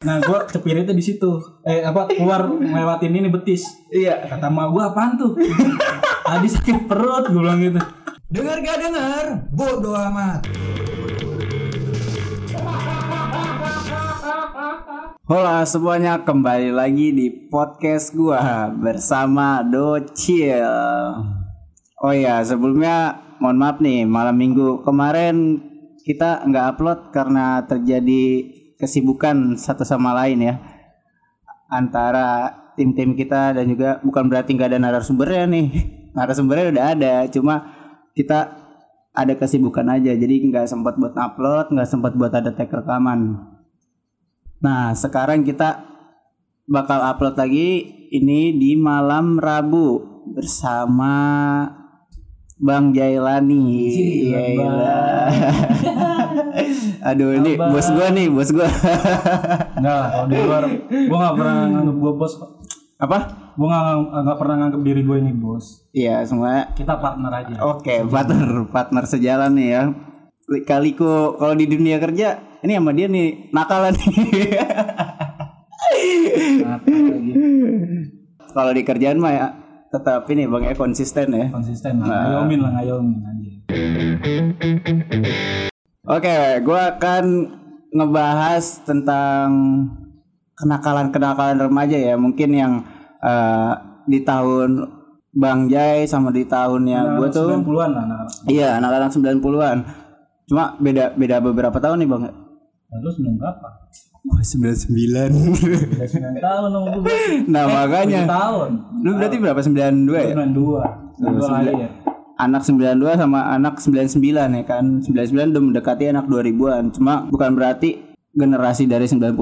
Nah gue cepiritnya di situ. Eh apa keluar ngelewatin ini betis. Iya. Kata emak gue apaan tuh? Tadi sakit perut gue bilang gitu. Dengar gak dengar? Bodoh amat. Hola semuanya kembali lagi di podcast gua bersama Docil. Oh ya sebelumnya mohon maaf nih malam minggu kemarin kita nggak upload karena terjadi kesibukan satu sama lain ya. Antara tim-tim kita dan juga bukan berarti nggak ada narasumbernya nih. Narasumbernya udah ada cuma kita ada kesibukan aja. Jadi nggak sempat buat upload nggak sempat buat ada tag rekaman. Nah, sekarang kita bakal upload lagi ini di malam Rabu bersama Bang Jailani. Gila, Aduh, ini bos gua nih, bos gua. Enggak lah kalau di luar gue nggak pernah nganggap gue bos. Apa? Gue nggak nggak pernah nganggap diri gue ini bos. Iya, semua. Kita partner aja. Oke, partner partner sejalan nih ya. Kaliku kalau di dunia kerja ini sama dia nih nakalan nih. Nah, kalau di kerjaan mah ya tetap ini Bang ya konsisten ya. konsisten lah. Ngayomin lah ngayomin aja. Oke, gue akan ngebahas tentang kenakalan-kenakalan remaja ya. Mungkin yang eh, di tahun Bang Jai sama di tahunnya gue tuh. 90-an lah anak. Iya, anak-anak 90-an. Cuma beda beda beberapa tahun nih, Bang. Lalu sembilan berapa? Wah, 99. Udah sembilan tahun dong gue. nah, makanya. Tujuh tahun. Lu berarti berapa? 92 ya? Sembilan dua. Sembilan dua sembilan- lahir. Anak 92 sama anak 99 ya kan. 99 udah mendekati anak 2000-an. Cuma bukan berarti generasi dari 90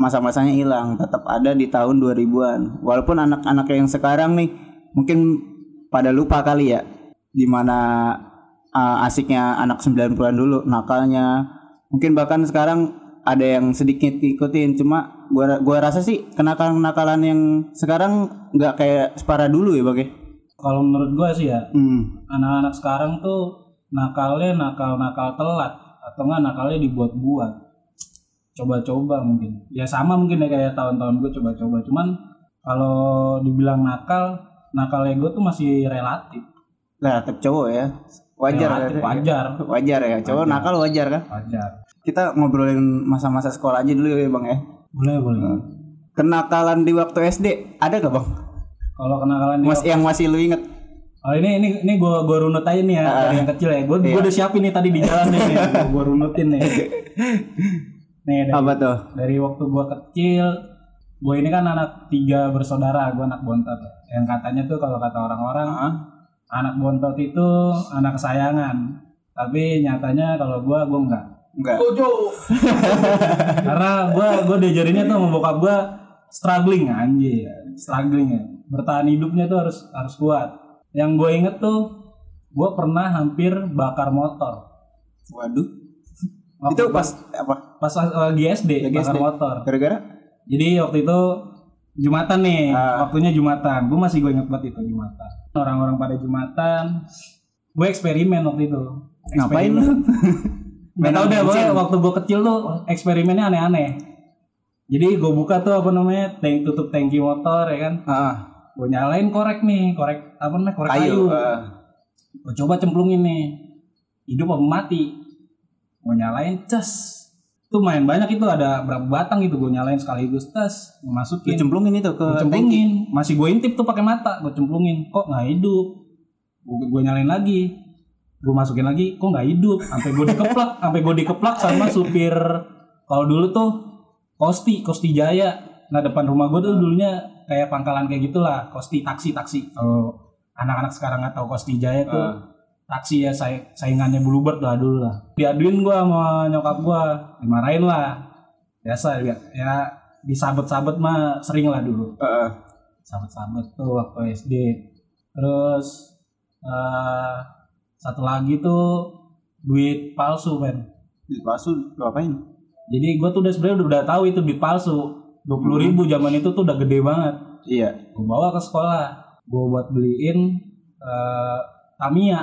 masa-masanya hilang, tetap ada di tahun 2000-an. Walaupun anak-anak yang sekarang nih mungkin pada lupa kali ya di mana uh, asiknya anak 90-an dulu nakalnya. Mungkin bahkan sekarang ada yang sedikit ngikutin cuma gua gua rasa sih kenakalan-kenakalan yang sekarang nggak kayak separah dulu ya, Bang. Kalau menurut gue sih ya, Hmm. anak-anak sekarang tuh nakalnya nakal-nakal telat atau enggak nakalnya dibuat-buat. Coba-coba mungkin. Ya sama mungkin ya kayak tahun-tahun gue coba-coba. Cuman kalau dibilang nakal, nakalnya gue tuh masih relatif. relatif cowok ya wajar Relatif, ya? wajar. wajar ya cowok nakal wajar kan Wajar. kita ngobrolin masa-masa sekolah aja dulu ya bang ya Boleh, boleh. kenakalan di waktu SD ada gak bang Kalau kenakalan mas yang masih lu inget Oh ini ini ini gue gue runut aja nih ya dari yang kecil ya. Gue Iya. gue udah siapin nih tadi di jalan nih. Gue runutin nih. Nih dari, apa tuh dari waktu gue kecil, gue ini kan anak tiga bersaudara, gue anak bontot. Yang katanya tuh kalau kata orang-orang, Hah? anak bontot itu anak kesayangan. Tapi nyatanya kalau gue gue enggak. enggak Karena gue gue diajarinnya tuh sama bokap gue struggling anjir, struggling ya. Bertahan hidupnya tuh harus harus kuat. Yang gue inget tuh gue pernah hampir bakar motor. waduh Waktu itu pas apa pas lagi SD Lagi bakar SD. motor. gara-gara Jadi waktu itu Jumatan nih, Ah. waktunya Jumatan. Gue masih gue inget banget itu Jumatan. Orang-orang pada Jumatan, gue eksperimen waktu itu. ngapain lu Gak tau deh, pokoknya waktu gue kecil tuh eksperimennya aneh-aneh. Jadi gue buka tuh apa namanya, tank tutup tangki motor ya kan. Ah, Gue nyalain korek nih, korek apa namanya, korek kayu. kayu ah. Gue coba cemplungin nih, hidup apa mati. Gue nyalain, cas. Tuh main banyak itu ada berapa batang gitu gue nyalain sekaligus tas, gue masukin. cemplungin itu ke tanki cemplungin, masih gue intip tuh pakai mata, gue cemplungin, kok nggak hidup? Gue gue nyalain lagi, gue masukin lagi, kok nggak hidup? Sampai gue dikeplak, sampai gue dikeplak sama supir. Kalau dulu tuh Kosti, Kosti Jaya. Nah depan rumah gue tuh dulunya kayak pangkalan kayak gitulah, Kosti taksi taksi. Kalau anak-anak sekarang nggak tahu Kosti Jaya tuh Ah. taksi ya say- saingannya Bluebird lah dulu lah. Diaduin gue sama nyokap gue, dimarahin lah. Biasa ya, ya disabet-sabet mah sering lah dulu Ah, sabet-sabet tuh waktu SD terus eh satu lagi tuh duit palsu men di palsu lu apain jadi gue tuh udah sebenarnya udah, udah tahu itu duit palsu dua puluh ribu zaman itu tuh udah gede banget. Iya. Gue bawa ke sekolah. Gue buat beliin eh Tamiya.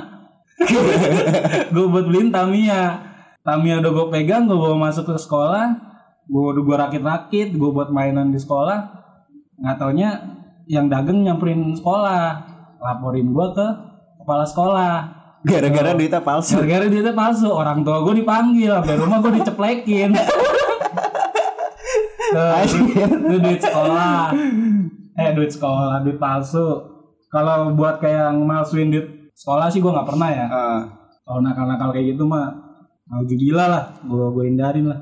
Gue buat beliin Tamiya. Tamiya udah gue pegang gue bawa masuk ke sekolah. Gue udah gue rakit-rakit gue buat mainan di sekolah. Nggak taunya yang dagang nyamperin sekolah. Laporin gue ke kepala sekolah. Gara-gara duitnya palsu. gara-gara tuh palsu. Orang tua gue dipanggil sampai rumah gue diceplekin itu duit sekolah eh duit sekolah duit palsu kalau buat kayak ngemalsuin duit sekolah sih gue nggak pernah ya Heeh. kalau nakal-nakal kayak gitu mah mau gila lah gue gue hindarin lah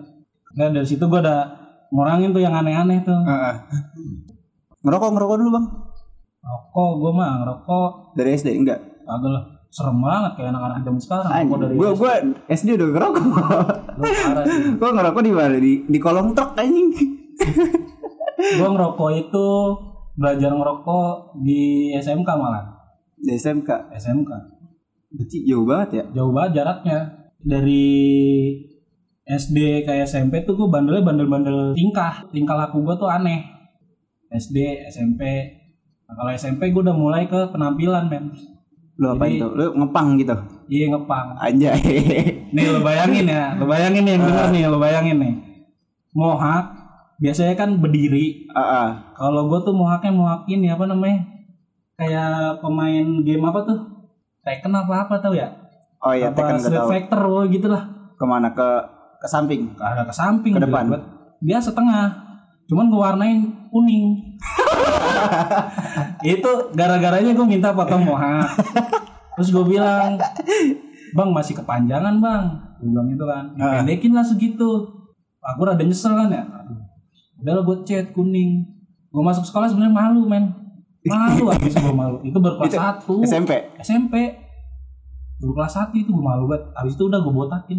nah dari situ gue udah ngurangin tuh yang aneh-aneh tuh Heeh. Ngerokok ngerokok dulu bang. rokok gue mah ngerokok Dari SD enggak? agak lah serem banget kayak anak-anak zaman sekarang dari Gue gue SD udah ngerokok. Lu parah sih gue ngerokok di mana? Di di kolong truk anjing. Gue ngerokok itu belajar ngerokok di SMK malah. Di SMK. SMK Berarti jauh banget ya. jauh banget jaraknya. Dari SD ke SMP tuh gue bandelnya bandel-bandel tingkah. Tingkah laku gue tuh aneh. SD SMP nah, kalau SMP gue udah mulai ke penampilan men. Lu apa itu? Lu ngepang gitu. iya ngepang. Anjay. nih lo bayangin ya. Lo bayangin nih yang denger nih lo bayangin nih. Mohak biasanya kan berdiri. Heeh. kalau gue tuh mohaknya mohak ini apa namanya kayak pemain game apa tuh? Tekken apa apa tau ya? Oh iya, apa gak Street. Fighter oh, gitu lah Ke mana ke ke samping? ada ke samping Ke jelek depan. banget. dia setengah. Cuman gue warnain kuning. Itu gara-garanya gue minta potong mohak terus gue bilang bang masih kepanjangan bang. Gue bilang gitu kan. Pendekin lah segitu. Aku rada nyesel kan ya Udahlah gue cat kuning gue masuk sekolah sebenarnya malu men malu habis gue malu itu baru kelas Itu satu SMP. SMP baru kelas satu itu gue malu banget habis itu udah gue botakin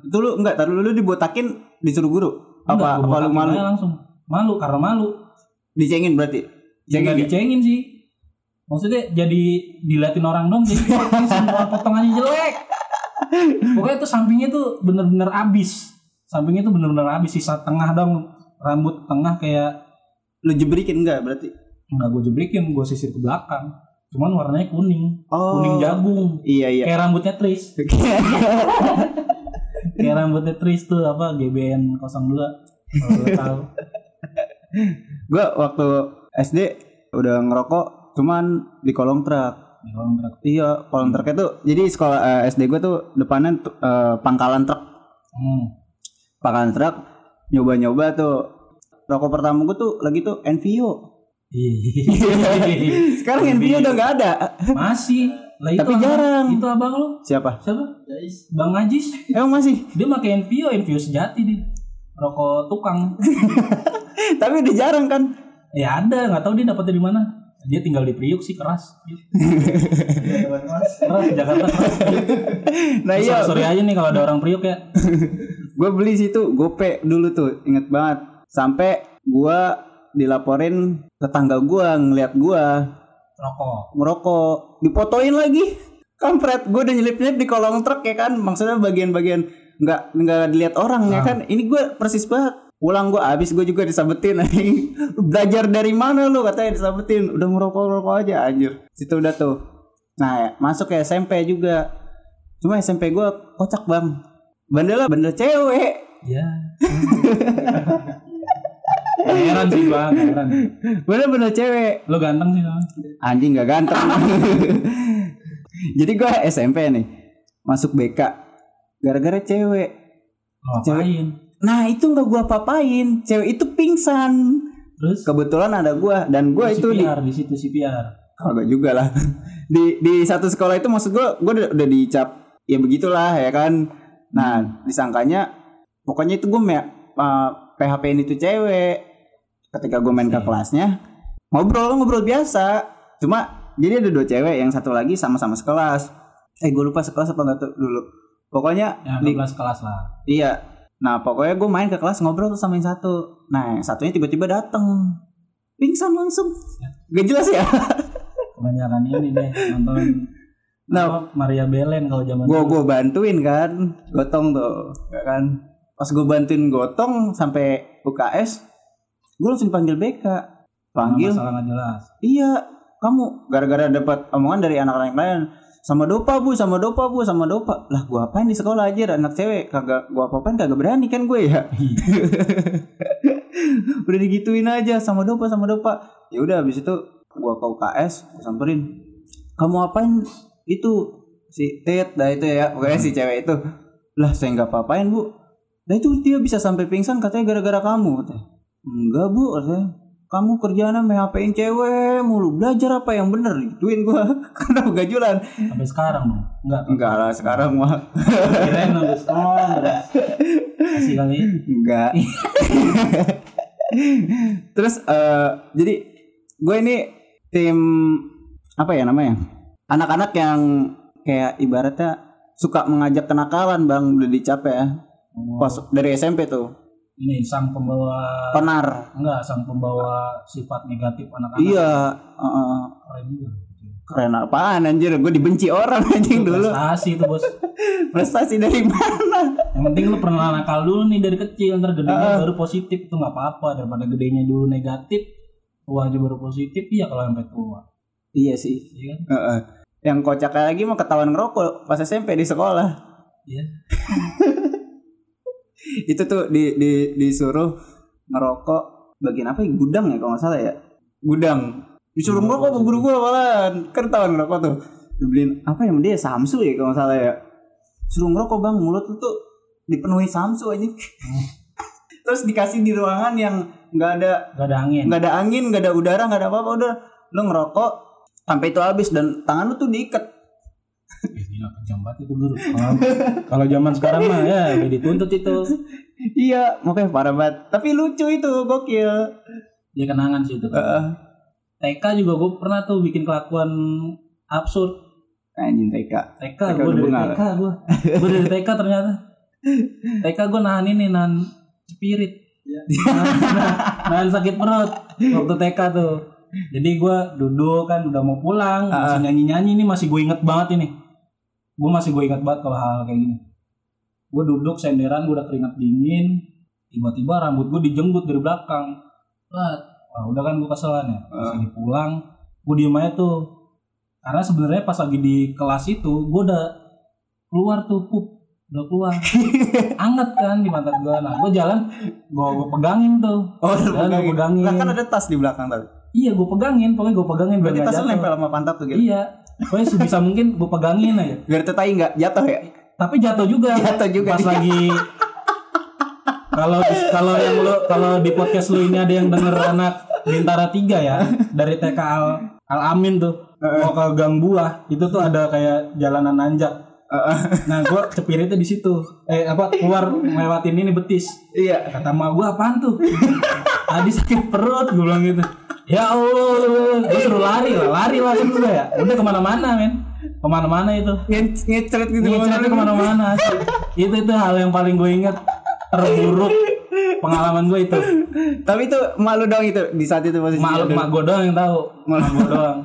Itu lu enggak, tadi lu dibotakin disuruh guru. Enggak, Apa gua apa lu malu? langsung malu karena malu Dicengin berarti. Ya nggak nggak? dicengin sih. Maksudnya jadi diliatin orang dong jadi semua potongannya jelek. Pokoknya tuh sampingnya tuh bener-bener abis. Sampingnya tuh bener-bener abis sisa tengah dong rambut tengah kayak Lu jebrikin enggak berarti? nggak gue jebrikin gue sisir ke belakang. Cuman warnanya kuning, Oh. kuning jagung. Iya iya. Kayak rambutnya Tris. Kayak rambutnya Tris tuh apa GBN 02. Kalau lo tahu. Gua waktu SD udah ngerokok cuman di kolong truk. Di kolong truk. Iya, kolong truknya tuh jadi sekolah eh, SD gua tuh depannya eh, pangkalan truk. Hmm. Pangkalan truk nyoba-nyoba tuh. Rokok pertama gua tuh lagi tuh Envio. Sekarang Envio udah nggak ada. Masih. Lah itu Tapi abang- jarang. Itu abang lu. Siapa? Siapa? Bang Ajis. Emang masih? Dia pakai Envio, Envio sejati dia. Rokok tukang. Tapi udah jarang kan? ya ada, nggak tahu dia dapetnya di mana. Dia tinggal di Priuk sih keras. keras Jakarta keras. Nah iya, Sorry aja nih kalau ada orang Priuk ya. gue beli situ gope dulu tuh, inget banget. Sampai gua dilaporin tetangga gua ngeliat gua Rokok. ngerokok, dipotoin lagi. Kampret, gue udah nyelip-nyelip di kolong truk ya kan, maksudnya bagian-bagian nggak nggak dilihat orang ya kan. Ini gue persis banget. Pulang gue abis gue juga disabetin Belajar dari mana lu katanya disabetin. Udah ngerokok ngerokok aja anjir. Situ udah tuh. Nah ya, masuk ke SMP juga. Cuma SMP gue kocak bang. Bandelnya bandel cewek. Ya. heran sih bang, heran. Bandel bandel cewek. Lo ganteng sih bang. Anjing gak ganteng. Jadi gue SMP nih masuk BK gara-gara cewek. Ngapain? Nah itu nggak gue papain. Cewek itu pingsan. Terus? Kebetulan ada gue dan gue itu di CPR, di situ CPR. kagak juga lah. Di di satu sekolah itu maksud gue gue udah, udah dicap ya begitulah ya kan. Nah disangkanya pokoknya itu gue uh, PHP itu cewek. Ketika gue main ke Iya. kelasnya ngobrol ngobrol biasa. Cuma jadi ada dua cewek yang satu lagi sama-sama sekelas. Eh gue lupa sekelas apa enggak tuh dulu. Pokoknya Ya, di- 12 kelas lah. Iya. Nah pokoknya gue main ke kelas ngobrol tuh sama yang satu. Nah yang satunya tiba-tiba dateng. Pingsan langsung. Gak jelas ya. Kebanyakan ini deh nonton Nah. apa, Maria Belen kalau zaman dulu. gue bantuin kan. Gotong tuh. Ya kan. Pas gue bantuin gotong sampai UKS. Gue langsung panggil BK. Panggil. masalah nggak jelas. Iya. Kamu gara-gara dapat omongan dari anak-anak lain. sama dopa bu sama dopa bu sama dopa lah gua apain di sekolah aja anak cewek kagak gua apa apain kagak berani kan gue ya udah digituin aja sama dopa sama dopa ya udah habis itu gua ke UKS gua samperin kamu apain itu si Tet dah itu ya. Pokoknya si cewek itu lah saya nggak apa-apain bu. Nah itu dia bisa sampai pingsan katanya gara-gara kamu katanya. Enggak bu katanya. Kamu kerjaan PHP-in cewek mulu. Belajar apa yang bener? Gituin gua. Karena begajulan sampai sekarang dong enggak. Enggak lah sekarang mah kirain strong udah kasih kali enggak. Terus eh, jadi gue ini tim apa ya namanya anak-anak yang kayak ibaratnya suka mengajak kenakalan bang udah dicap ya. Pas dari SMP tuh. Ini sang pembawa penar. Enggak sang pembawa sifat negatif anak-anak. Iya heeh. keren juga. Keren apaan anjir? Gue dibenci orang anjing dulu. prestasi itu bos. Prestasi dari mana? Yang penting lu pernah nakal dulu nih dari kecil ntar gedenya baru positif. Itu nggak apa-apa daripada gedenya dulu negatif tua aja baru positif. Iya kalau sampai tua iya sih. Iya kan? Heeh. yang kocaknya lagi mau ketahuan ngerokok pas SMP di sekolah. Iya. Itu tuh di, di disuruh ngerokok bagian apa ya? Gudang ya kalau nggak salah ya? Gudang. Disuruh ngerokok sama guru gua malahan. Kan tahu ngerokok tuh. Dibeliin apa ya dia Samsu ya kalau nggak salah ya? Suruh ngerokok bang. Mulut lu tuh dipenuhi Samsu aja terus dikasih di ruangan yang nggak ada gak ada angin. nggak ada angin nggak ada udara nggak ada apa-apa. Udah lu ngerokok sampai itu habis dan tangan lu tuh diikat. Gila kejam banget itu guru. Kalau- zaman sekarang mah ya udah dituntut itu. Iya makanya parah banget. Tapi lucu itu gokil. Dia kenangan sih itu. Heeh. TK juga gue pernah tuh bikin kelakuan absurd. Anjing TK TK TK gue dari. TK gue gue dari TK ternyata. TK gue nahan ini nahan spirit. Nahan, nahan- nahan sakit perut waktu TK tuh jadi gue duduk kan udah mau pulang masih nyanyi nyanyi ini masih gue inget banget ini. Gue masih gue inget banget kalau hal kayak gini. Gue duduk senderan gue udah keringat dingin tiba-tiba rambut gue dijenggut dari belakang. Lah wah udah kan gue keselan ya pas lagi pulang gue diem aja tuh. Karena sebenarnya pas lagi di kelas itu gue udah keluar tuh pup udah keluar. Anget kan di mata gue nah gue jalan gue gue pegangin tuh. Oh udah Jalan gue pegangin. Lah kan ada tas di belakang tadi iya gue pegangin pokoknya gue pegangin berarti tasnya nempel sama pantat tuh gitu iya pokoknya sebisa mungkin gue pegangin aja. Biar tetai nggak jatuh ya? Tapi jatuh juga. Jatuh juga pas dia. lagi kalau kalau yang lo kalau di podcast lu ini ada yang denger anak Bintara tiga ya dari TK Al, Al Amin tuh. Mau ke Gang Buah itu tuh ada kayak jalanan nanjak. Nah gue cepiritnya di situ. Eh apa keluar lewatin ini betis. Iya. Kata mak gue apaan tuh? Tadi sakit perut gue bilang gitu ya Allah gue suruh lari lah lari langsung gue ya. Udah ke mana-mana men. Ke mana-mana itu. Nge- ngecret gitu Ngecatnya ke mana-mana. itu itu hal yang paling gue inget terburuk pengalaman gue itu. Tapi itu malu dong itu di saat itu posisi mak mak gue doang yang tahu. Mak gue doang.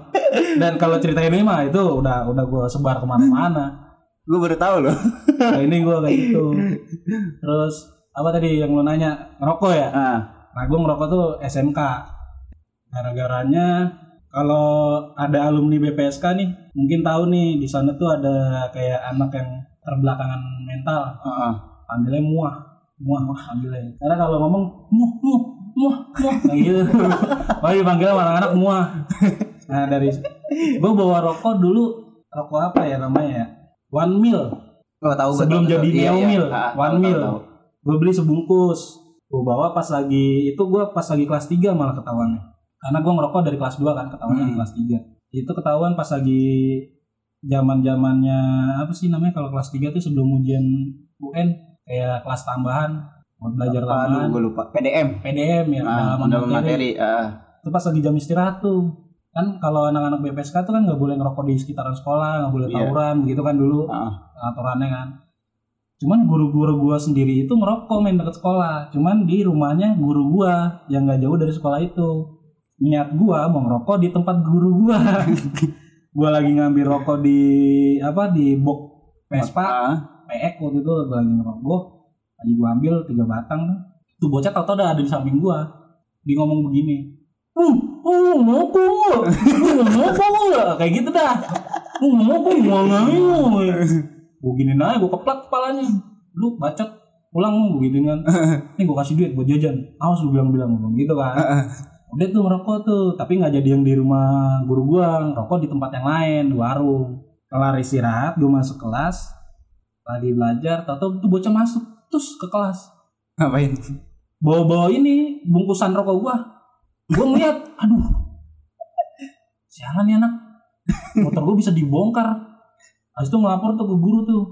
Dan kalau cerita ini mah itu udah udah gue sebar ke mana-mana. Gue baru tahu loh. Nah, ini gue kayak gitu. Terus apa tadi yang lo nanya? Ngerokok ya? Ah. Nah gue ngerokok tuh SMK gara-garanya kalau ada alumni BPSK nih mungkin tahu nih di sana tuh ada kayak anak yang terbelakangan mental. Panggilnya muah. Muah muah panggilnya. Karena kalau ngomong muah muah muah muah. Nah gitu oh dipanggil anak-anak muah. Nah dari gue bawa rokok dulu. Rokok apa ya namanya ya? One mil. Oh, tahu gua, sebelum tahu, jadi tahu. Iya, neo iya. mil. Ah, one tahu, mil. tahu, tahu. gue beli sebungkus. Gue bawa pas lagi itu gue pas lagi kelas 3 malah ketahuannya karena gue ngerokok dari kelas 2 kan ketahuannya di Hmm. kelas 3 itu ketahuan pas lagi zaman zamannya apa sih namanya kalau kelas 3 tuh sebelum ujian UN kayak kelas tambahan buat belajar Aduh, tambahan gue lupa. PDM. PDM ya Ah, dalam materi. Ah. itu pas lagi jam istirahat tuh kan kalau anak-anak BPSK tuh kan nggak boleh ngerokok di sekitaran sekolah nggak boleh Iya. tawuran begitu kan dulu Ah. aturannya kan cuman guru-guru gua sendiri itu ngerokok main deket sekolah cuman di rumahnya guru gua yang nggak jauh dari sekolah itu niat gua mau ngerokok di tempat guru gua gua lagi ngambil rokok di apa di box Vespa. PX waktu itu gua lagi ngerokok lagi gua ambil tiga batang tuh bocah tau tau udah ada di samping gua dia ngomong begini uh uh mau kok uh mau kok kayak gitu dah Gue mau gue mau Gue giniin aja, gue keplak kepalanya. Lu bacot, pulang lu gituin kan. Nih gue kasih duit buat jajan. Awas lu bilang-bilang ngomong gitu kan. Udah tuh ngerokok tuh, tapi nggak jadi yang di rumah guru gua, ngerokok di tempat yang lain, di warung. Kelar istirahat, gue masuk kelas, lagi belajar, tau tuh bocah masuk, terus ke kelas. Ngapain? Bawa-bawa ini bungkusan rokok gua. Gua ngeliat, aduh, sialan nih anak. Motor gua bisa dibongkar. Habis itu ngelapor tuh ke guru tuh.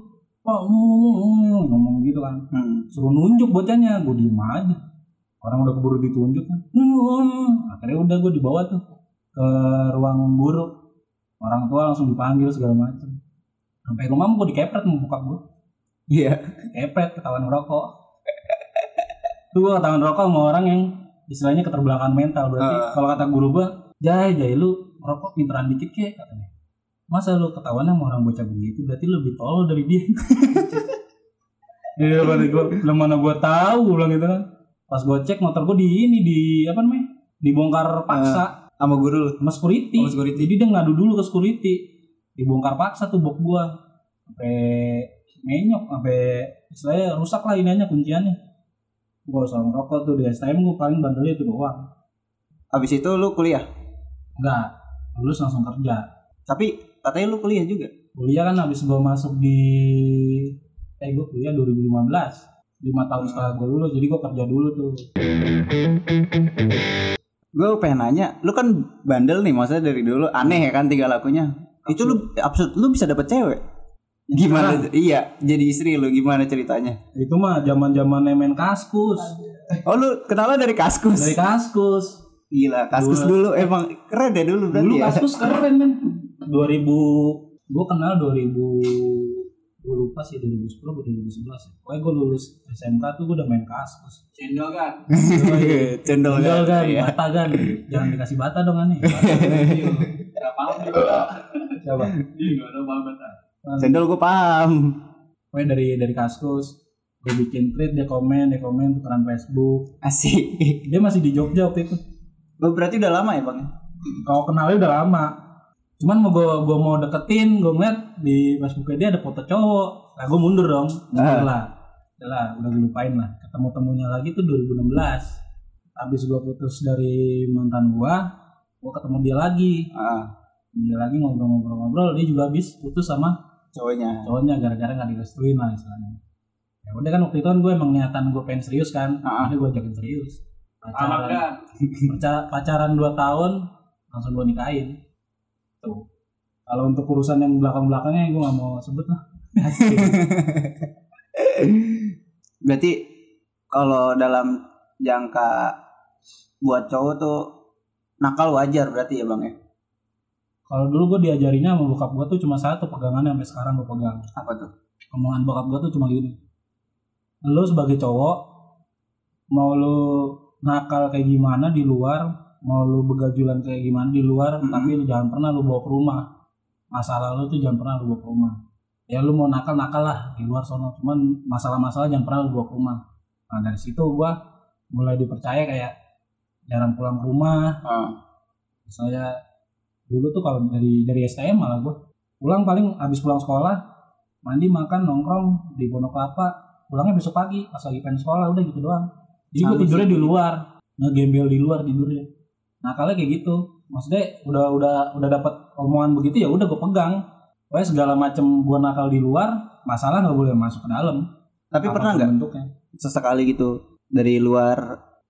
Pak, ngomong, ngomong gitu kan. Hmm. Suruh nunjuk bocahnya, gue diem aja. Orang udah keburu ditunjuk kan. Akhirnya udah gue dibawa tuh ke ruang guru. Orang tua langsung dipanggil segala macam. Sampai rumah gue dikepret sama bokap gue. Iya. Kepret ketahuan ngerokok. Tuh gue ketahuan rokok sama orang yang istilahnya keterbelakangan mental. Berarti Ah. kalau kata guru gue, Jai, Jai lu rokok pinteran dikit kek katanya. Masa lu ketahuan sama orang bocah begitu berarti lu lebih tolol dari dia. Iya, berarti gue, mana gue tahu bilang gitu kan. Pas gue cek motor gue di ini di apa namanya? Dibongkar paksa Sama guru lu. sama security. Sama security. Jadi dia ngadu dulu ke security. Dibongkar paksa tuh box gua. Sampai menyok, sampai istilahnya rusak lah ininya kunciannya. Gua usah ngerokok tuh di STM gua paling bandelnya itu doang. Habis itu lu kuliah. Enggak, lulus langsung kerja. Tapi katanya lu kuliah juga. Kuliah kan habis gua masuk di eh gua kuliah 2015. 5 tahun setelah gua lulus, jadi gua kerja dulu tuh. Gue pengen nanya, lu kan bandel nih maksudnya dari dulu aneh ya kan tinggal lakunya. Itu lu absurd, lu bisa dapet cewek. Gimana? tuh? Iya, jadi istri lu gimana ceritanya? Itu mah zaman-zaman main kaskus. Oh lu kenalnya dari kaskus. Dari kaskus. Gila, kaskus dulu emang keren deh dulu berarti Dulu ya. Kaskus keren men 2000 Gue kenal 2000 Gue lupa sih 2010 atau 2011 ya. Pokoknya gue lulus SMK tuh gue udah main Kaskus Cendol kan? Cendol kan. kan, Iya. bata kan Jangan dikasih bata dong aneh Gak paham juga. Siapa? Ih, gak tau banget. Cendol gue paham. Pokoknya dari dari Kaskus Gue bikin tweet, dia komen, dia komen, tukeran Facebook Asik. Dia masih di Jogja waktu itu Lu berarti udah lama ya bang? Kalau kenalnya udah lama Cuman mau gue gua mau deketin, gue ngeliat di Facebooknya dia ada foto cowok. Nah gue mundur dong, mundur lah. Udah lah, udah gue lupain lah. Ketemu temunya lagi tuh 2016. Habis gue putus dari mantan gue, gue ketemu dia lagi. Ah, Dia lagi ngobrol-ngobrol-ngobrol, dia juga habis putus sama cowoknya. cowoknya gara-gara nggak direstuin lah istilahnya. Ya udah kan waktu itu kan gue emang niatan gue pengen serius kan, Ah. jadi gue ajakin serius. Pacaran, paca- pacaran 2 tahun, langsung gue nikahin. Tuh. Kalau untuk urusan yang belakang-belakangnya gue gak mau sebut lah. Berarti kalau dalam jangka buat cowok tuh nakal wajar berarti ya bang ya? Kalau dulu gue diajarinnya sama bokap gue tuh cuma satu pegangannya sampai sekarang gue pegang. Apa tuh? Omongan bokap gue tuh cuma gini. Lu sebagai cowok mau lu nakal kayak gimana di luar, mau lu begajulan kayak gimana di luar, Mhm. tapi lu jangan pernah lu bawa ke rumah. Masalah lu tuh jangan pernah lu bawa ke rumah. Ya lu mau nakal nakal lah di luar sono, cuman masalah-masalah jangan pernah lu bawa ke rumah. Nah dari situ gua mulai dipercaya kayak jarang pulang ke rumah, Ah, saya dulu tuh kalau dari dari STM malah gue pulang paling habis pulang sekolah mandi makan nongkrong di Pondok Kelapa pulangnya besok pagi pas lagi pengen sekolah udah gitu doang jadi gue tidurnya di luar ngegembel di luar tidurnya nah kalau kayak gitu. Maksudnya udah udah udah dapat omongan begitu ya udah gue pegang. Pokoknya segala macem gue nakal di luar masalah nggak boleh masuk ke dalam. Tapi pernah nggak bentuknya. sesekali gitu dari luar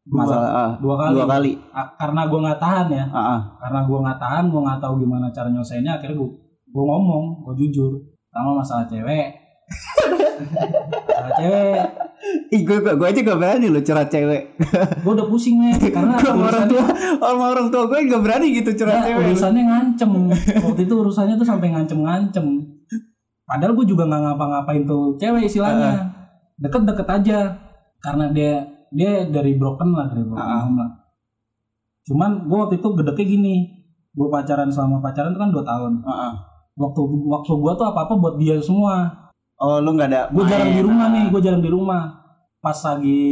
dua, masalah ah, dua kali, dua kali? Ah, karena gue nggak tahan ya. Ah, ah. karena gue nggak tahan gue nggak tahu gimana cara nyelesainnya akhirnya gue gue ngomong gue jujur. Sama masalah cewek. Masalah cewek Ih, gue, gue, gue aja gak berani lo curhat cewek. gue udah pusing nih karena Gue sama orang tua, sama orang tua gue gak berani gitu curhat Nah, cewek. urusannya ngancem. Waktu itu urusannya tuh sampai ngancem-ngancem. Padahal gue juga nggak ngapa-ngapain tuh cewek istilahnya. Deket-deket aja. Karena dia dia dari broken lah dari broken home lah. Cuman gue waktu itu gedeknya gini. Gue pacaran selama pacaran itu kan 2 tahun. Ah, ah. waktu waktu gue tuh apa apa buat dia semua Oh, lu gak ada gue jarang di rumah ah. nih gue jarang di rumah. Pas lagi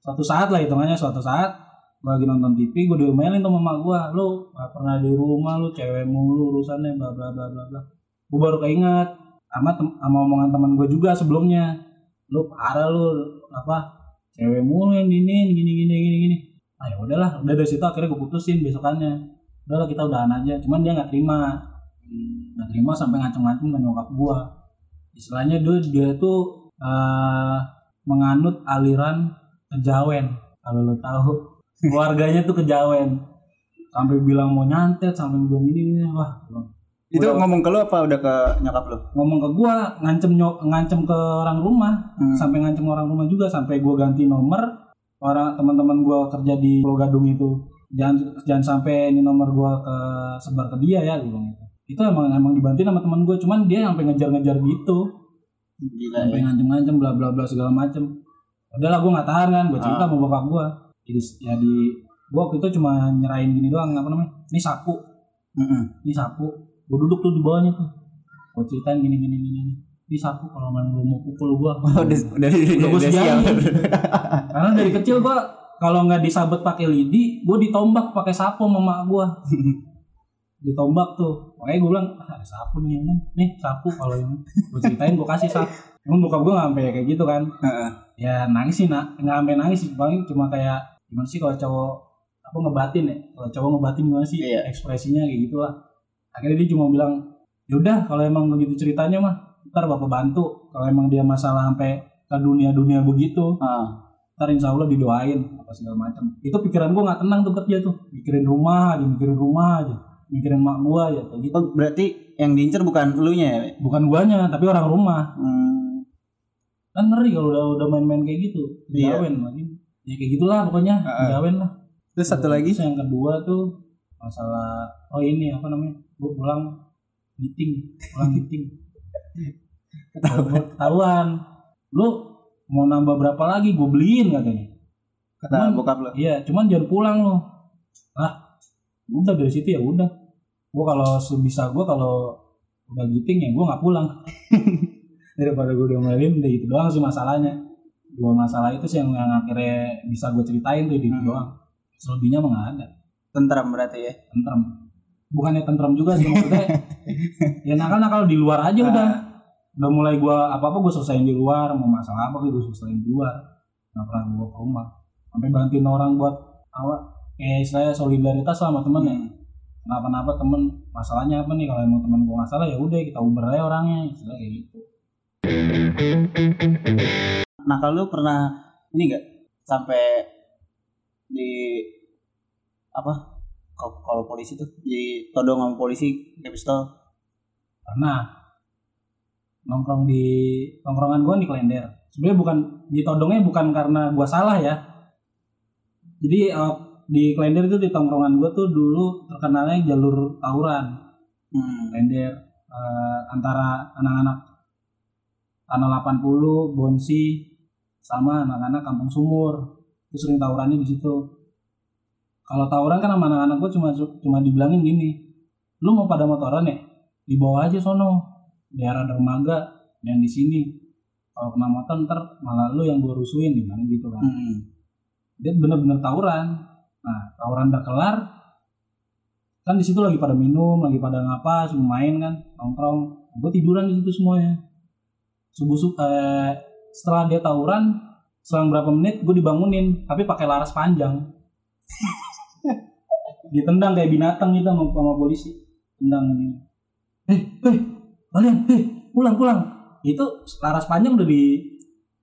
suatu saat lah hitungannya suatu saat gue lagi nonton TV gue diomelin tuh mama gue lu gak pernah di rumah lu cewek mulu urusannya bla bla bla bla bla. Gue baru keinget sama sama omongan teman gue juga sebelumnya. Lu parah lu apa cewek mulu yang gini gini gini gini gini. Ah ya udahlah udah dari situ akhirnya gue putusin besokannya. Udahlah kita udahan aja. Cuman dia nggak terima. Nggak terima sampai ngacung-ngacung ke nyokap gue istilahnya dia dia tuh eh, menganut aliran kejawen kalau lo tahu keluarganya tuh kejawen sampai bilang mau nyantet sampai bilang ini, ini wah Itu Udah. ngomong ke lu apa udah ke nyokap lu? ngomong ke gua ngancem nyok ngancem ke orang rumah Hmm. sampai ngancem orang rumah juga sampai gua ganti nomor orang teman-teman gua kerja di Pulau Gadung itu jangan jangan sampai ini nomor gua ke sebar ke dia ya gua gitu. Itu emang emang dibantu sama teman gua. Cuman dia sampai ngejar-ngejar gitu. Gila sampai ya. ngancem-ngancem bla bla bla segala macem. Udahlah gua nggak tahan kan. Gua cerita Ah. sama bokap gua. Jadi ya di gua waktu itu cuma nyerahin gini doang apa namanya? Ini sapu. Mm-mm. ini sapu. Gue duduk tuh di bawahnya tuh. Gue ceritain gini gini gini ini sapu kalau memang lu mau pukul gue Oh, udah udah udah siap. karena dari kecil gue kalau nggak disabet pakai lidi gue ditombak pakai sapu sama mak gue ditombak tuh. Makanya gue bilang ah, ada sapu nih kan nih sapu kalau yang gue ceritain gue kasih sapu Emang bokap gue sampai kayak gitu kan. Ya nangis sih nak. Nggak sampai nangis sih. Paling cuma kayak gimana sih kalau cowok apa ngebatin ya? Kalau cowok ngebatin gimana sih Iya. ekspresinya kayak gitulah. Akhirnya dia cuma bilang yaudah kalau emang begitu ceritanya mah ntar bapak bantu. Kalau emang dia masalah sampai ke dunia dunia begitu Ah. ntar insya Allah didoain apa segala macam. Itu pikiran gue nggak tenang tuh kerja tuh. Mikirin rumah aja mikirin rumah aja mikirin mak gua ya kayak gitu. Oh, berarti yang diincer bukan elunya ya? bukan guanya tapi orang rumah. Hmm. kan ngeri kalau udah udah main-main kayak gitu. Iya. lagi. Ya kayak gitulah pokoknya digawen lah. Terus satu lagi? Terus yang kedua tuh masalah oh ini apa namanya gue pulang meeting pulang meeting. Ketahuan. Lu mau nambah berapa lagi gue beliin katanya. Kata Cuman- bokap lu. iya cuman jangan pulang lo ah udah dari situ ya udah gue kalau sebisa gue kalau udah giting ya gue nggak pulang. Daripada gue diomelin udah itu doang sih masalahnya. Dua masalah itu sih yang, yang akhirnya bisa gue ceritain tuh di itu Hmm. doang. Selebihnya mah nggak ada. Tentram berarti ya. tentram. Bukannya tentram juga sih maksudnya ya nakal nakal di luar aja udah. Udah mulai gua apa apa gue selesaiin di luar mau masalah apa gue selesaiin di luar. Nggak pernah gue ke rumah. Sampai bantuin orang buat awak kayak saya solidaritas sama temen ya kenapa-napa temen masalahnya apa nih? Kalau emang temen gue masalah ya udah kita uber aja orangnya istilah kayak gitu. Nah kalau lu pernah ini enggak sampai di apa? Kalau polisi tuh ditodong sama polisi pakai pistol. karena nongkrong di nongkrongan gue di Klender. Sebenarnya bukan ditodongnya bukan karena gue salah ya. Jadi eh, di Klender itu di tongkrongan gue tuh dulu terkenalnya jalur tawuran. Hmm. Klender eh, antara anak-anak tanah 80 Bonsi sama anak-anak Kampung Sumur. Itu sering tawurannya di situ. Kalau tawuran kan sama anak-anak gue cuma cuma dibilangin gini lu mau pada motoran ya? Dibawa aja sono. Daerah dermaga yang di sini. Kalau kena motor ntar malah lu yang gue rusuhin gimana gitu kan. Hmm. dia bener-bener tawuran nah tawuran udah kelar kan di situ lagi pada minum lagi pada ngapa semua main kan nongkrong. Gue tiduran di situ semuanya. Subuh subuh eh, setelah dia tawuran selang berapa menit gue dibangunin tapi pakai laras panjang. Ditendang kayak binatang gitu sama, sama polisi. Tendang ini. Eh eh kalian eh pulang pulang. Itu laras panjang udah di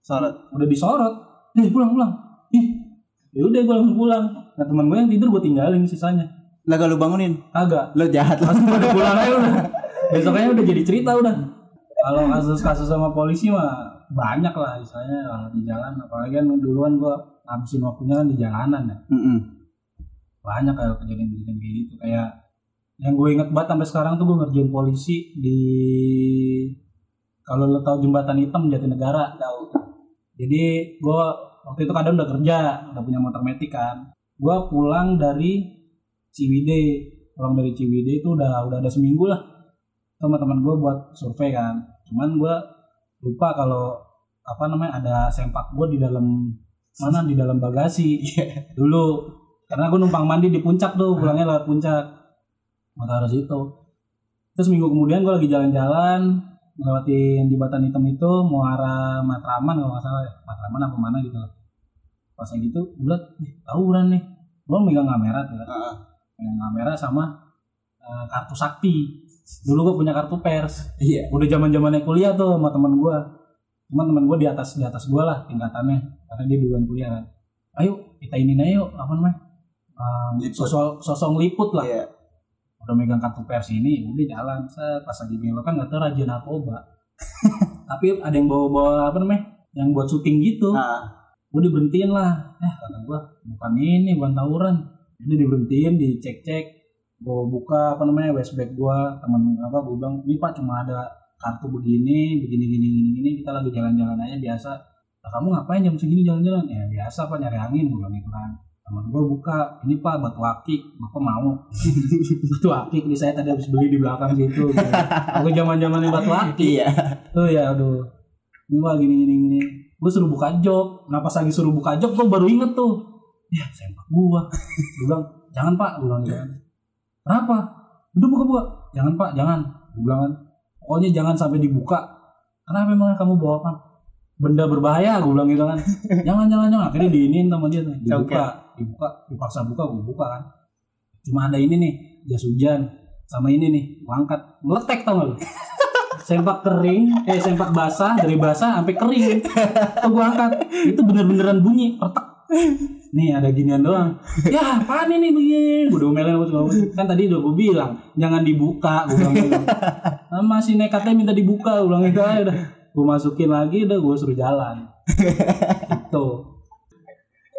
Sorot. udah disorot. Eh pulang pulang. Ih ya udah gue langsung pulang nah teman gue yang tidur gue tinggalin sisanya. Lah kalau lu bangunin, kagak. Lu jahat langsung pada pulang aja udah. Besoknya udah jadi cerita udah. Kalau kasus-kasus sama polisi mah banyak lah misalnya kalau di jalan. Apalagi kan duluan gue habisin waktunya kan di jalanan ya. Mm-mm. banyak kayak kejadian-kejadian kayak gitu. Kayak yang gue inget banget sampai sekarang tuh gue ngerjain polisi di kalau lo tahu jembatan hitam Jatinegara tahu. Jadi gue waktu itu kadang udah kerja udah punya motor metik kan gue pulang dari Ciwidey. Pulang dari Ciwidey itu udah udah ada seminggu lah. Sama teman gue buat survei kan. Cuman gue lupa kalau apa namanya ada sempak gue di dalam mana di dalam bagasi. Dulu. Karena gue numpang mandi di puncak tuh pulangnya lewat puncak. Mau taruh situ terus minggu kemudian gue lagi jalan-jalan ngelewatin jembatan hitam itu mau arah Matraman kalau nggak salah ya. Matraman apa mana gitu loh pas lagi gitu "Ih, tawuran nih. Gue megang kamera tuh kan megang kamera sama eh, kartu sakti. Dulu gue punya kartu pers. Iya. udah zaman zamannya kuliah tuh sama teman gue cuma teman gue di atas di atas gue lah tingkatannya karena dia duluan kuliah kan. Ayo kita ini yuk apa namanya Um, Liput. sosok sosok liput lah. Iya. udah megang kartu pers ini udah jalan set. Pas lagi belok kan nggak tahu raja narkoba. Tapi ada yang bawa bawa apa namanya yang buat syuting gitu. Ah, gue diberhentiin lah. Eh kata gue bukan ini bukan tawuran. Jadi diberhentiin dicek cek gue buka apa namanya westbag gue temen apa gue bilang ini pak cuma ada kartu begini begini gini gini gini kita lagi jalan-jalan aja biasa. "Lah, kamu ngapain jam segini jalan-jalan? Ya biasa pak nyari angin gue bilang gitu kan. Temen gue buka ini pak batu akik bapak mau? Batu akik di saya tadi habis beli di belakang situ gitu. aku zaman zamannya batu akik. Iya. tuh ya aduh. Ini mah gini gini gini gue suruh buka jok. Nah pas lagi suruh buka jok gue baru inget tuh. Ya sempak gua. Gue bilang jangan pak. Gue bilang gitu kan. Kenapa? Udah buka buka jangan pak. Jangan. Gue bilang kan. Pokoknya jangan sampai dibuka. Kenapa emang kamu bawa apa benda berbahaya. Gue bilang gitu kan. Jangan jangan jangan. Akhirnya diinin sama dia tuh. Dibuka dibuka dipaksa buka gue buka kan. Cuma ada ini nih jas hujan sama ini nih gue angkat. Meletek tau gak lu sempak kering eh sempak basah dari basah sampai kering. Tuh gue angkat? Itu bener-beneran bunyi retak. Nih ada ginian doang. Ya apaan ini? Begini gue udah omelin gua. Juga. kan tadi udah gue bilang jangan dibuka gue bilang gitu. Nah, masih nekatnya minta dibuka gue bilang gitu aja udah. Gue masukin lagi udah gue suruh jalan. Itu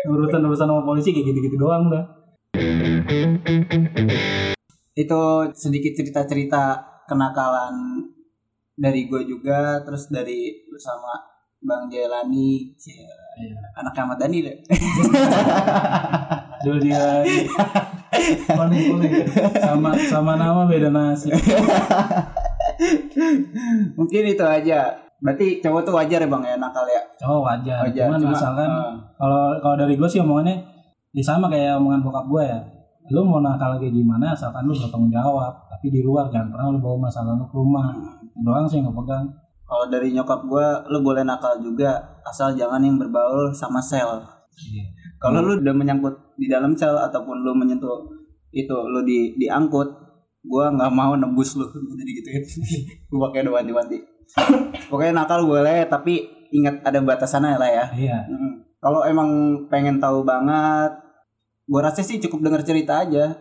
urusan urusan sama polisi kayak gitu gitu doang udah. Itu sedikit cerita-cerita kenakalan dari gue juga, terus dari bersama Bang Jailani, anak Ahmad Dhani deh. dulu dia boleh boleh sama sama nama beda nasi Mungkin itu aja. Berarti cowok tuh wajar ya bang ya nakal ya. oh wajar, Wajar. cuman Cuma, misalkan eh, kalau kalau dari gue sih omongannya ya sama kayak omongan bokap gue ya lu mau nakal kayak gimana asalkan lu bertanggung jawab tapi di luar jangan pernah lu bawa masalah lu ke rumah doang sih yang gue pegang kalau dari nyokap gue, lu boleh nakal juga asal jangan yang berbaur sama sel. Iya. Kalau lu udah menyangkut di dalam sel ataupun lu menyentuh itu lu di diangkut, gua nggak mau nebus lu jadi gitu ya. gua pakai doa wanti Pokoknya nakal boleh tapi ingat ada batasannya lah ya. iya. Kalau emang pengen tahu banget, gua rasa sih cukup denger cerita aja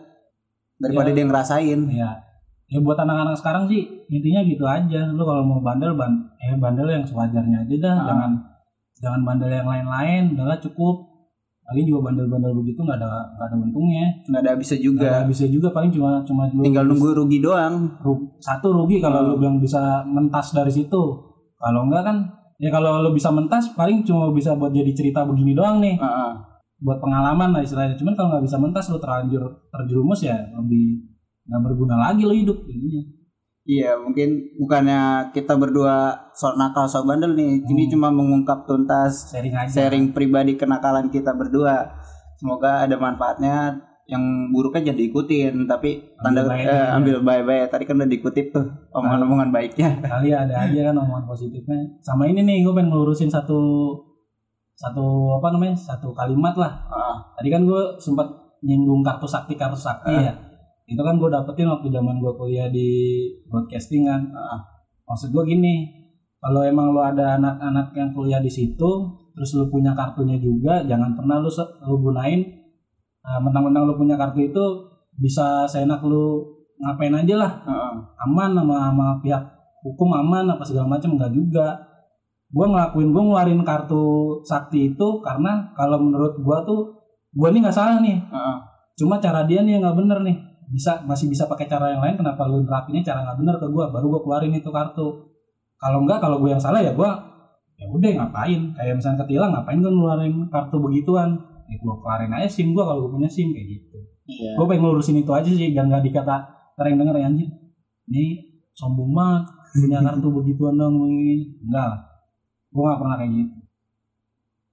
daripada Iya. dia ngerasain. iya ya buat anak-anak sekarang sih intinya gitu aja lu kalau mau bandel ban eh bandel yang sewajarnya aja dah Ah. jangan jangan bandel yang lain-lain udahlah cukup lagi juga bandel-bandel begitu nggak ada nggak ada untungnya Nggak ada bisa nggak juga. bisa juga paling cuma cuma lu Tinggal nunggu rugi doang. ru- satu rugi kalau Hmm. lu yang bisa mentas dari situ kalau enggak kan ya kalau lu bisa mentas paling cuma bisa buat jadi cerita begini doang nih Heeh. buat pengalaman lah istilahnya cuman kalau nggak bisa mentas lu terlanjur terjerumus ya lebih nggak berguna lagi lu hidup jadinya Iya, mungkin bukannya kita berdua sok nakal sok bandel nih. Ini Hmm. cuma mengungkap tuntas sharing aja sharing pribadi kenakalan kita berdua. Semoga ada manfaatnya. Yang buruknya jangan diikutin, tapi tanda Ambil baiknya eh, aja. ambil baik-baik. Tadi kan udah dikutip tuh omongan-omongan baiknya. kali ada aja kan omongan positifnya sama ini nih gue pengen ngelurusin satu satu apa namanya satu kalimat lah Heeh. tadi kan gue sempat nyinggung kartu sakti kartu sakti Ah. ya itu kan gue dapetin waktu zaman gue kuliah di broadcasting kan Ah. maksud gue gini kalau emang lu ada anak-anak yang kuliah di situ terus lu punya kartunya juga jangan pernah se- lu gunain uh, mentang-mentang lu punya kartu itu bisa seenak lu ngapain aja lah Heeh. aman sama, sama pihak hukum aman apa segala macam enggak juga gue ngelakuin gue ngeluarin kartu sakti itu karena kalau menurut gue tuh gue nih nggak salah nih Heeh. cuma cara dia nih yang nggak bener nih bisa masih bisa pakai cara yang lain kenapa lu nerapinnya cara nggak bener ke gue baru gue keluarin itu kartu kalau enggak kalau gue yang salah ya gue ya udah ngapain kayak misalnya ketilang ngapain gue ngeluarin kartu begituan ya gue keluarin aja sim gue kalau gue punya sim kayak gitu Iya. gue pengen ngelurusin itu aja sih biar nggak dikata yang denger ya anjir ini sombong banget punya kartu begituan dong enggak lah gue nggak pernah kayak gitu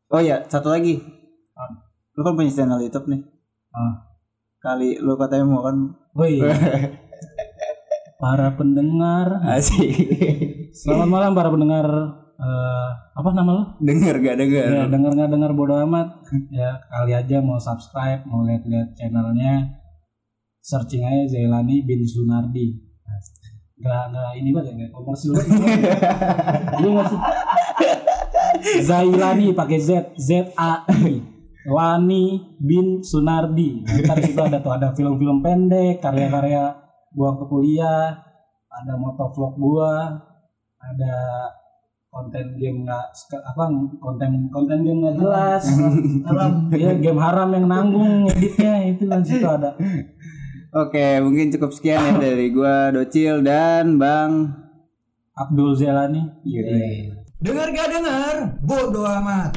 Oh iya, satu lagi. Apa? Lu kan punya channel YouTube nih. Ah. Kali lu katanya mau kan Woi. para pendengar, asik. selamat malam para pendengar eh, apa nama lo? denger gak denger? Ya, denger nggak denger bodo amat. Ya kali aja mau subscribe, mau lihat-lihat channelnya, searching aja Zailani bin Sunardi. Gak nggak ini banget ya, nggak komersil. Iya nggak sih? Zailani pakai Z, Z A I. Lani bin Sunardi. Nah, Ntar di situ ada tuh ada film-film pendek, karya-karya gua waktu kuliah, ada motovlog gua, ada konten game nggak apa konten konten game nggak jelas haram ya game haram yang nanggung editnya itu kan situ ada Oke, mungkin cukup sekian ya dari gua Docil dan Bang Abdul Zelani Yoi. Dengar gak dengar? Bodoh amat.